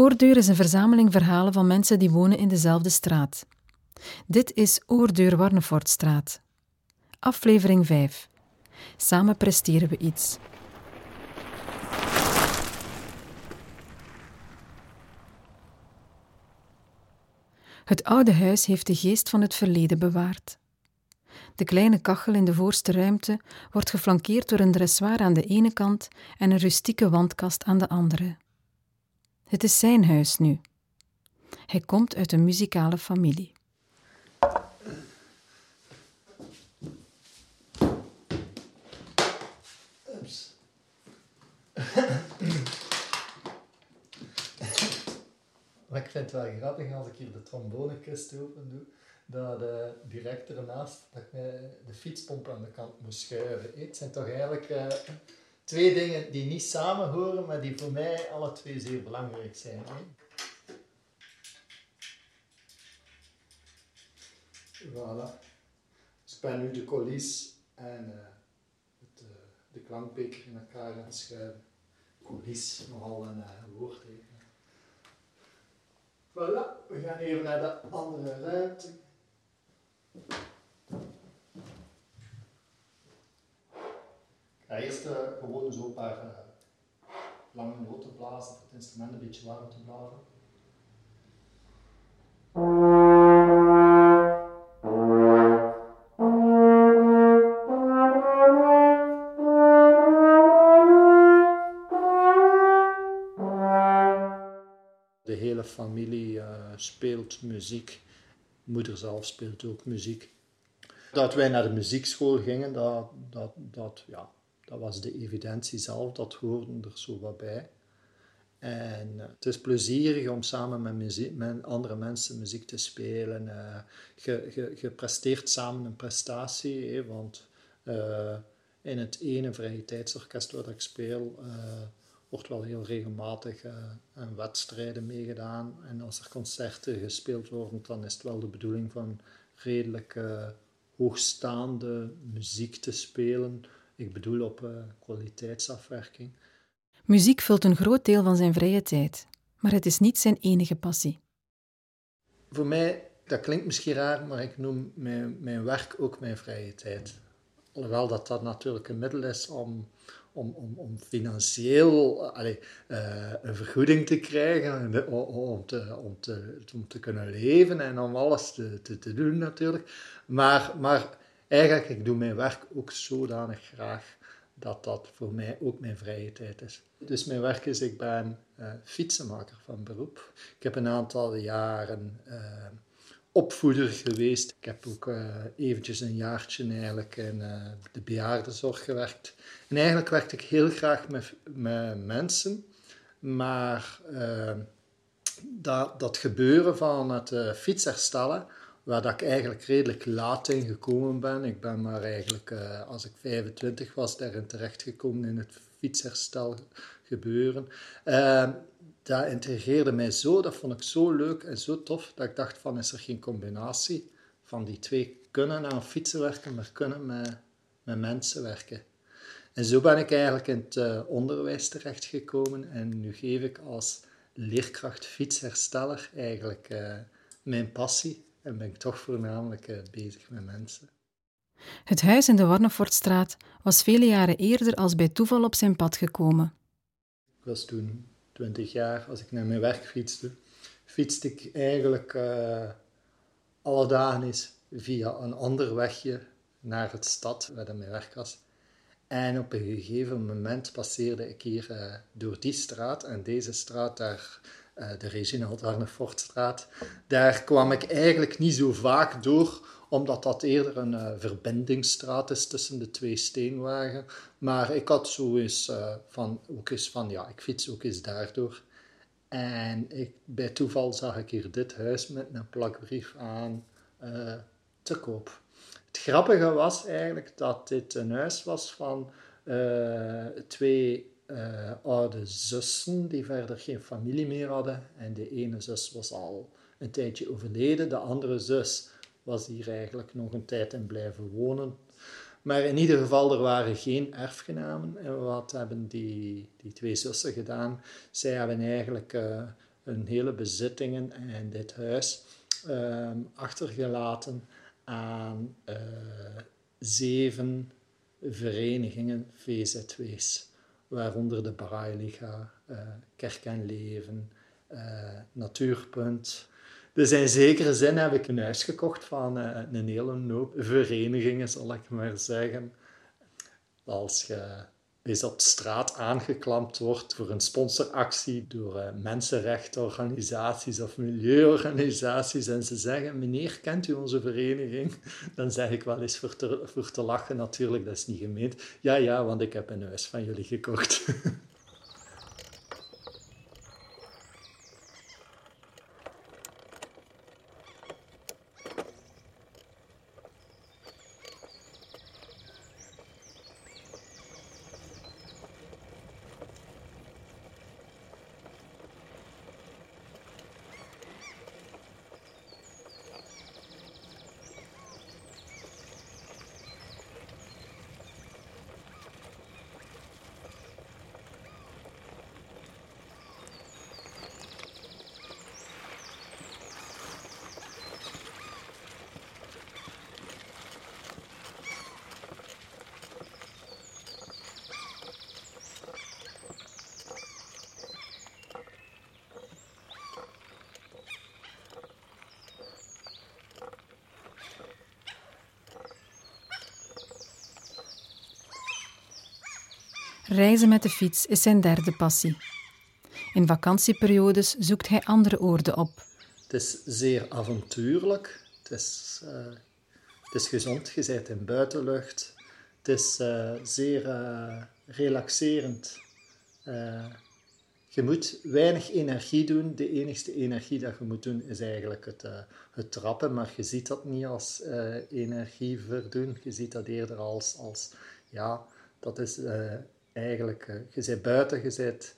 Oordeur is een verzameling verhalen van mensen die wonen in dezelfde straat. Dit is Oordeur Warnefortstraat. Aflevering 5. Samen presteren we iets. Het oude huis heeft de geest van het verleden bewaard. De kleine kachel in de voorste ruimte wordt geflankeerd door een dressoir aan de ene kant en een rustieke wandkast aan de andere. Het is zijn huis nu. Hij komt uit een muzikale familie. Ik vind het wel grappig als ik hier de trombonekist open doe, dat uh, direct ernaast dat ik de fietspomp aan de kant moet schuiven. Het zijn toch eigenlijk uh, twee dingen die niet samen horen, maar die voor mij alle twee zeer belangrijk zijn. Hè? Voilà. Dus ik ben nu de colis en uh, het, de klankbeker in elkaar gaan schuiven. Colis, nogal een woord. Hè. Voilà, we gaan even naar de andere ruimte. Ga eerst uh, gewoon zo een paar uh, lange noten blazen, het instrument een beetje warm te blazen. De hele familie uh, speelt muziek. Moeder zelf speelt ook muziek. Dat wij naar de muziekschool gingen, dat, dat, dat, ja, dat was de evidentie zelf, dat hoorde er zo wat bij. En uh, het is plezierig om samen met, andere mensen muziek te spelen. Uh, je, je, presteert samen een prestatie, want in het ene vrije tijdsorkest waar ik speel, wordt wel heel regelmatig aan wedstrijden meegedaan. En als er concerten gespeeld worden, dan is het wel de bedoeling van redelijk hoogstaande muziek te spelen. Ik bedoel op uh, kwaliteitsafwerking. Muziek vult een groot deel van zijn vrije tijd, maar het is niet zijn enige passie. Voor mij, dat klinkt misschien raar, maar ik noem mijn, mijn werk ook mijn vrije tijd. Alhoewel dat dat natuurlijk een middel is om, om, om, om financieel allee, uh, een vergoeding te krijgen, om te, om, te, om te kunnen leven en om alles te, te, te doen natuurlijk. Maar, maar eigenlijk, ik doe mijn werk ook zodanig graag dat dat voor mij ook mijn vrije tijd is. Dus mijn werk is, ik ben uh, fietsenmaker van beroep. Ik heb een aantal jaren uh, opvoeder geweest. Ik heb ook uh, eventjes een jaartje eigenlijk in de bejaardenzorg gewerkt. En eigenlijk werkte ik heel graag met, met mensen, maar dat, dat gebeuren van het uh, fietsherstellen, waar dat ik eigenlijk redelijk laat in gekomen ben. Ik ben maar eigenlijk, uh, als ik 25 was, daarin terechtgekomen in het fietsherstel gebeuren. dat integreerde mij zo, dat vond ik zo leuk en zo tof, dat ik dacht van, is er geen combinatie van die twee kunnen aan fietsen werken, maar kunnen met, met mensen werken. En zo ben ik eigenlijk in het uh, onderwijs terechtgekomen en nu geef ik als leerkracht fietshersteller eigenlijk uh, mijn passie en ben ik toch voornamelijk uh, bezig met mensen. Het huis in de Warnefortstraat was vele jaren eerder als bij toeval op zijn pad gekomen. Ik was toen 20 jaar, als ik naar mijn werk fietste, fietste ik eigenlijk alle dagen eens via een ander wegje naar het stad waar mijn werk was. En op een gegeven moment passeerde ik hier uh, door die straat en deze straat, daar, uh, de Reginald Arnefortstraat, daar kwam ik eigenlijk niet zo vaak door, omdat dat eerder een uh, verbindingsstraat is tussen de twee steenwagen. Maar ik had zo eens van, ook eens van, ja, ik fiets ook eens daardoor. En ik, bij toeval zag ik hier dit huis met een plakbrief aan te koop. Het grappige was eigenlijk dat dit een huis was van twee uh, oude zussen die verder geen familie meer hadden. En de ene zus was al een tijdje overleden, de andere zus was hier eigenlijk nog een tijd in blijven wonen. Maar in ieder geval, er waren geen erfgenamen. En wat hebben die, die twee zussen gedaan? Zij hebben eigenlijk uh, hun hele bezittingen en dit huis ehm, achtergelaten aan zeven verenigingen, VZW's, waaronder de Braille-liga, uh, Kerk en Leven, uh, Natuurpunt. Dus in zekere zin heb ik een huis gekocht van een hele hoop verenigingen, zal ik maar zeggen. Als je is op straat aangeklampt wordt voor een sponsoractie door uh, mensenrechtenorganisaties of milieuorganisaties en ze zeggen, meneer, kent u onze vereniging? Dan zeg ik wel eens voor te, voor te lachen, natuurlijk, dat is niet gemeend. Ja, ja, want ik heb een huis van jullie gekocht. Reizen met de fiets is zijn derde passie. In vakantieperiodes zoekt hij andere oorden op. Het is zeer avontuurlijk. Het is, uh, het is gezond. Je bent in buitenlucht. Het is uh, zeer uh, relaxerend. je moet weinig energie doen. De enige energie dat je moet doen is eigenlijk het, het trappen. Maar je ziet dat niet als energie verdoen. Je ziet dat eerder als, als ja, dat is eigenlijk, eh, je bent buiten, je bent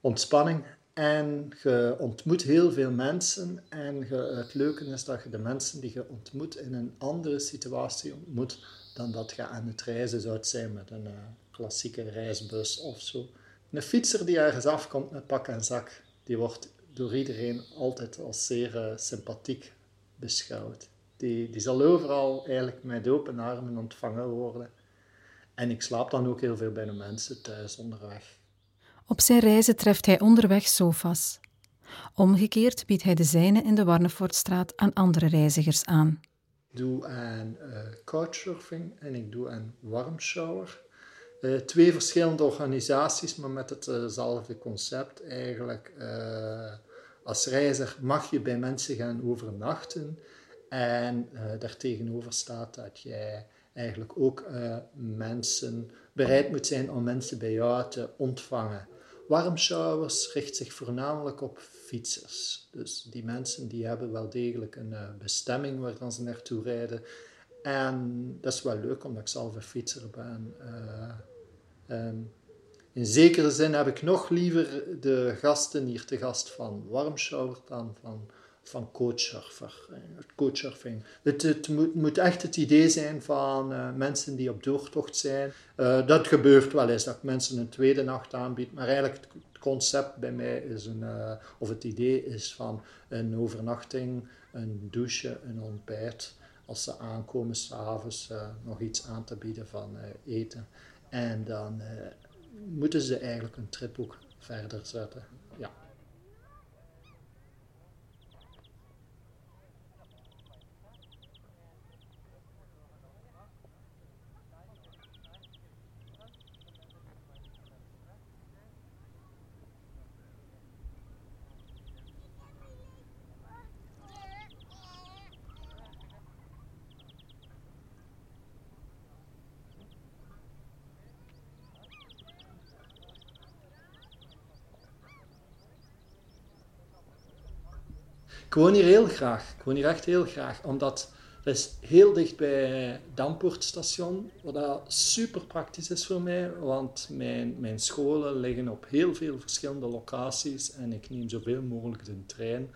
ontspanning en je ontmoet heel veel mensen. En het leuke is dat je de mensen die je ontmoet in een andere situatie ontmoet dan dat je aan het reizen zou zijn met een uh, klassieke reisbus of zo. Een fietser die ergens afkomt met pak en zak, die wordt door iedereen altijd als zeer uh, sympathiek beschouwd. Die, die zal overal eigenlijk met open armen ontvangen worden. En ik slaap dan ook heel veel bij de mensen thuis onderweg. Op zijn reizen treft hij onderweg sofa's. Omgekeerd biedt hij de zijne in de Warnefortstraat aan andere reizigers aan. Ik doe aan uh, couchsurfing en ik doe aan warmshower. Uh, twee verschillende organisaties, maar met hetzelfde concept eigenlijk. Als reiziger mag je bij mensen gaan overnachten en daartegenover staat dat jij eigenlijk ook uh, mensen bereid moet zijn om mensen bij jou te ontvangen. Warmshowers richt zich voornamelijk op fietsers. Dus die mensen die hebben wel degelijk een uh, bestemming waar dan ze naartoe rijden. En dat is wel leuk omdat ik zelf een fietser ben. Uh, um, in zekere zin heb ik nog liever de gasten hier te gast van Warmshower dan van van coachsurfer. coachsurfing. Het, het moet, moet, echt het idee zijn van uh, mensen die op doortocht zijn. Uh, dat gebeurt wel eens, dat mensen een tweede nacht aanbiedt. Maar eigenlijk het concept bij mij is een, of het idee is van een overnachting, een douche, een ontbijt. Als ze aankomen, s'avonds nog iets aan te bieden van eten. En dan moeten ze eigenlijk een trip verder zetten. Ja. Ik woon hier heel graag. Ik woon hier echt heel graag, omdat het is heel dicht bij Dampoortstation, wat super praktisch is voor mij, want mijn, mijn scholen liggen op heel veel verschillende locaties en ik neem zoveel mogelijk de trein.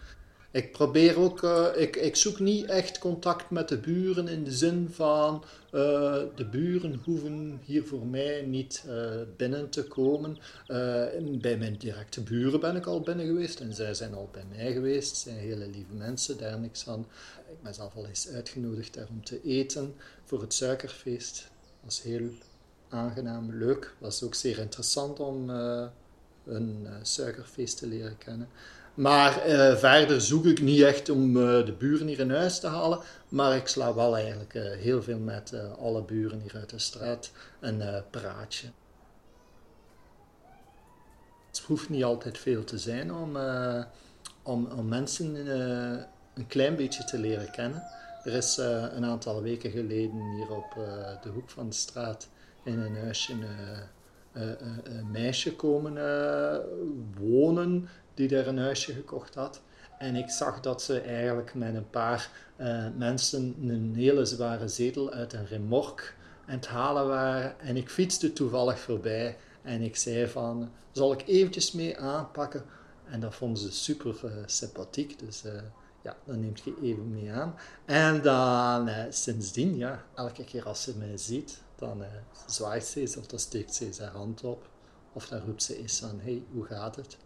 Ik probeer ook, uh, ik, ik zoek niet echt contact met de buren in de zin van uh, de buren hoeven hier voor mij niet uh, binnen te komen. bij mijn directe buren ben ik al binnen geweest en zij zijn al bij mij geweest. Het zijn hele lieve mensen, daar niks aan. Ik ben zelf al eens uitgenodigd daar om te eten voor het suikerfeest. Dat was heel aangenaam, leuk. Was ook zeer interessant om een suikerfeest te leren kennen. Maar uh, verder zoek ik niet echt om uh, de buren hier in huis te halen. Maar ik sla wel eigenlijk uh, heel veel met alle buren hier uit de straat een praatje. Het hoeft niet altijd veel te zijn om, om, om, mensen een klein beetje te leren kennen. Er is een aantal weken geleden hier op de hoek van de straat in een huisje een meisje komen wonen die daar een huisje gekocht had. En ik zag dat ze eigenlijk met een paar mensen een hele zware zetel uit een remork aan het halen waren. En ik fietste toevallig voorbij en ik zei van, zal ik eventjes mee aanpakken? En dat vonden ze super sympathiek, dus ja, dan neemt je even mee aan. En dan sindsdien, ja, elke keer als ze mij ziet, dan zwaait ze eens of dan steekt ze zijn hand op. Of dan roept ze eens aan, hey, hoe gaat het?